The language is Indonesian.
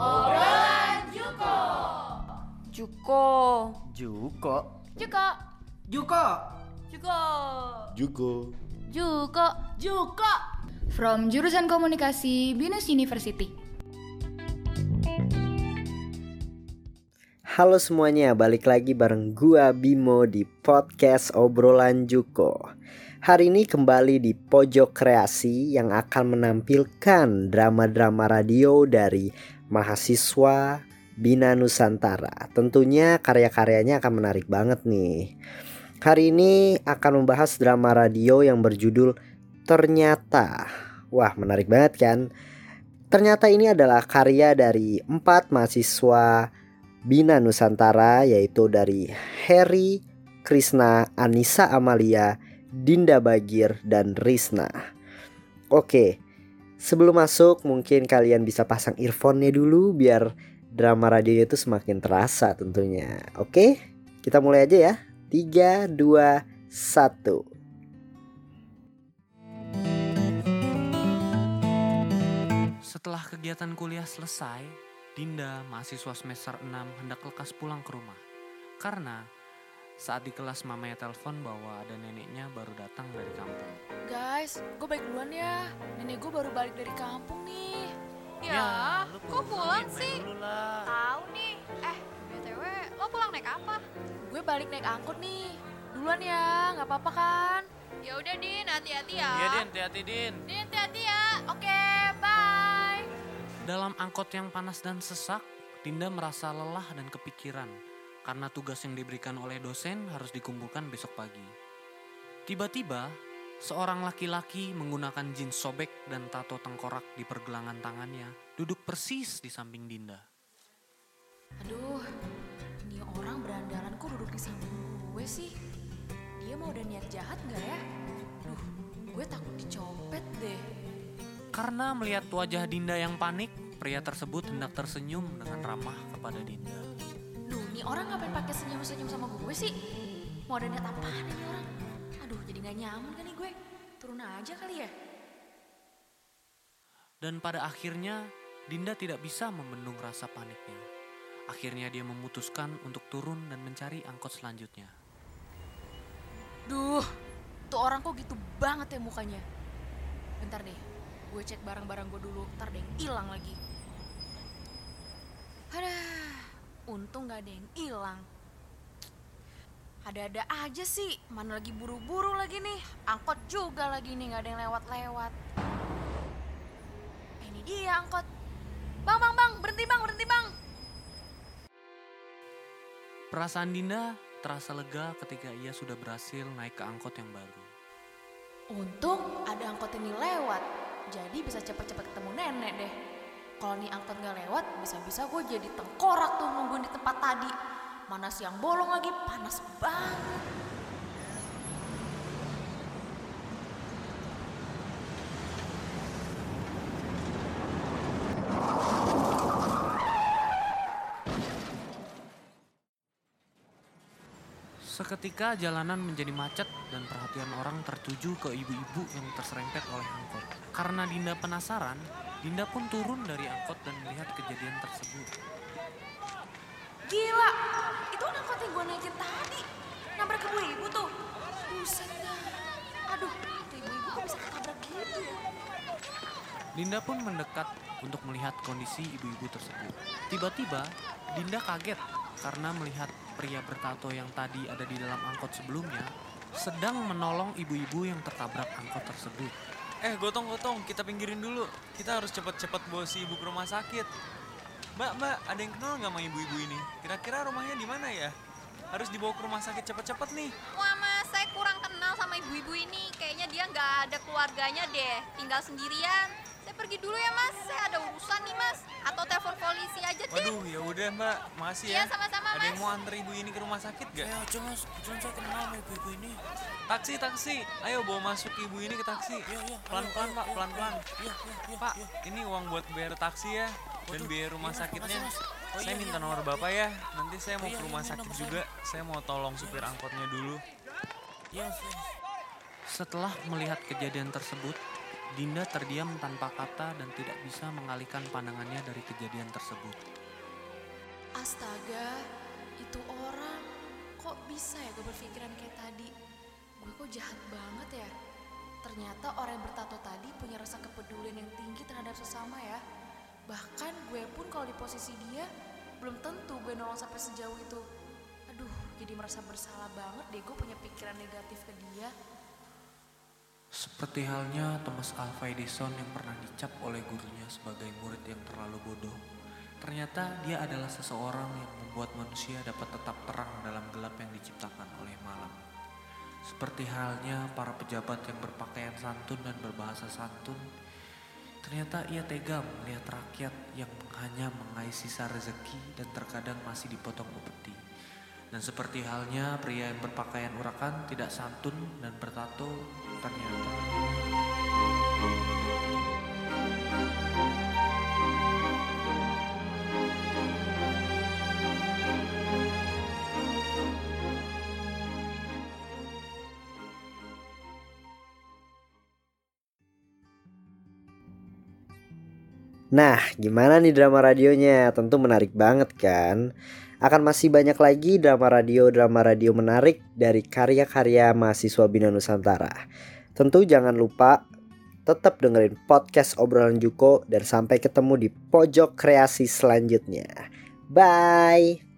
Obrolan Juko. Juko. Juko. Juko. Juko. Juko. Juko. Juko. Juko. From jurusan komunikasi Binus University. Halo semuanya, balik lagi bareng gua Bimo di podcast obrolan Juko. Hari ini kembali di pojok kreasi yang akan menampilkan drama-drama radio dari mahasiswa Bina Nusantara. Tentunya karya-karyanya akan menarik banget nih. Hari ini akan membahas drama radio yang berjudul Ternyata. Wah, menarik banget kan? Ternyata ini adalah karya dari empat mahasiswa Bina Nusantara yaitu dari Harry, Krisna, Anissa Amalia, Dinda Bagir, dan Risna. Oke, sebelum masuk mungkin kalian bisa pasang earphone-nya dulu biar drama radio itu semakin terasa tentunya. Oke, kita mulai aja ya. 3, 2, 1. Setelah kegiatan kuliah selesai, Dinda, mahasiswa semester 6, hendak lekas pulang ke rumah. Karena saat di kelas mamanya telepon bahwa ada neneknya baru datang. Guys, gue balik duluan ya. Nenek gue baru balik dari kampung nih. Ya, lu kok pulang sih? Tahu nih. Eh, BTW, lo pulang naik apa? Gue balik naik angkot nih. Duluan ya, nggak apa-apa kan? Ya udah, Din, hati-hati ya. Iya, Din, hati-hati, Din. Din, hati-hati ya. Oke, bye. Dalam angkot yang panas dan sesak, Dinda merasa lelah dan kepikiran karena tugas yang diberikan oleh dosen harus dikumpulkan besok pagi. Tiba-tiba, seorang laki-laki menggunakan jeans sobek dan tato tengkorak di pergelangan tangannya duduk persis di samping Dinda. Aduh, ini orang berandalan kok duduk di samping gue sih? Dia mau ada niat jahat nggak ya? Duh, gue takut dicopet deh. Karena melihat wajah Dinda yang panik, pria tersebut hendak tersenyum dengan ramah kepada Dinda. Duh, ini orang ngapain pakai senyum-senyum sama gue sih? Mau ada niat apaan ini orang? Aduh, jadi nggak nyaman kan nih gue? Turun aja kali ya? Dan pada akhirnya, Dinda tidak bisa membendung rasa paniknya. Akhirnya dia memutuskan untuk turun dan mencari angkot selanjutnya. Duh, tuh orang kok gitu banget ya mukanya. Bentar deh, gue cek barang-barang gue dulu, ntar ada yang hilang lagi. Aduh, untung gak ada yang hilang. Ada-ada aja sih, mana lagi buru-buru lagi nih. Angkot juga lagi nih, gak ada yang lewat-lewat. Eh, Ini dia angkot. Bang, bang, bang, berhenti bang, berhenti bang. Perasaan Dinda terasa lega ketika ia sudah berhasil naik ke angkot yang baru. Untung ada angkot ini lewat, jadi bisa cepet-cepet ketemu nenek deh. Kalau nih angkot nggak lewat, bisa-bisa gue jadi tengkorak tuh nungguin di tempat tadi. Mana siang bolong lagi, panas banget. Seketika jalanan menjadi macet dan perhatian orang tertuju ke ibu-ibu yang terserempet oleh angkot. Karena Dinda penasaran, Dinda pun turun dari angkot dan melihat kejadian tersebut. Gila, itu angkot yang gue naikin tadi. Nabrak ibu-ibu tuh. Buset dah. Aduh, tuh ibu-ibu kok bisa ketabrak gitu ya? Dinda pun mendekat untuk melihat kondisi ibu-ibu tersebut. Tiba-tiba, Dinda kaget karena melihat pria bertato yang tadi ada di dalam angkot sebelumnya sedang menolong ibu-ibu yang tertabrak angkot tersebut. Eh, gotong-gotong, kita pinggirin dulu. Kita harus cepet-cepet bawa si ibu ke rumah sakit. Mbak, mbak, ada yang kenal nggak sama ibu-ibu ini? Kira-kira rumahnya di mana ya? Harus dibawa ke rumah sakit cepet-cepet nih. Wah, mas, saya kurang kenal sama ibu-ibu ini. Kayaknya dia nggak ada keluarganya deh. Tinggal sendirian. Saya pergi dulu ya, mas. Saya ada urusan nih, mas. Atau telepon polisi aja deh. Waduh, ya udah mbak, makasih ya. Iya, sama-sama, Ada yang Mas. mau antar ibu ini ke rumah sakit gak? Eh, aja mas, kebetulan saya kenal sama ibu-ibu ini. Taksi, taksi. Ayo bawa masuk ibu ini ke taksi. Pelan-pelan pak, pelan-pelan. Pak, ini uang buat bayar taksi ya. Dan biaya rumah sakitnya. Saya minta nomor bapak ya. Nanti saya mau ke rumah sakit juga. Saya mau tolong supir angkotnya dulu. Setelah melihat kejadian tersebut, Dinda terdiam tanpa kata dan tidak bisa mengalihkan pandangannya dari kejadian tersebut. Astaga, itu orang kok bisa ya gue berpikiran kayak tadi? Gue kok jahat banget ya? Ternyata orang yang bertato tadi punya rasa kepedulian yang tinggi terhadap sesama ya. Bahkan gue pun kalau di posisi dia, belum tentu gue nolong sampai sejauh itu. Aduh, jadi merasa bersalah banget deh gue punya pikiran negatif ke dia. Seperti halnya Thomas Alva Edison yang pernah dicap oleh gurunya sebagai murid yang terlalu bodoh. Ternyata dia adalah seseorang yang membuat manusia dapat tetap terang dalam gelap yang diciptakan oleh malam. Seperti halnya para pejabat yang berpakaian santun dan berbahasa santun, ternyata ia tega melihat rakyat yang hanya mengais sisa rezeki dan terkadang masih dipotong upeti. Dan seperti halnya pria yang berpakaian urakan tidak santun dan bertato ternyata Nah, gimana nih drama radionya? Tentu menarik banget kan? Akan masih banyak lagi drama radio-drama radio menarik dari karya-karya mahasiswa Bina Nusantara. Tentu jangan lupa tetap dengerin podcast obrolan Juko dan sampai ketemu di pojok kreasi selanjutnya. Bye.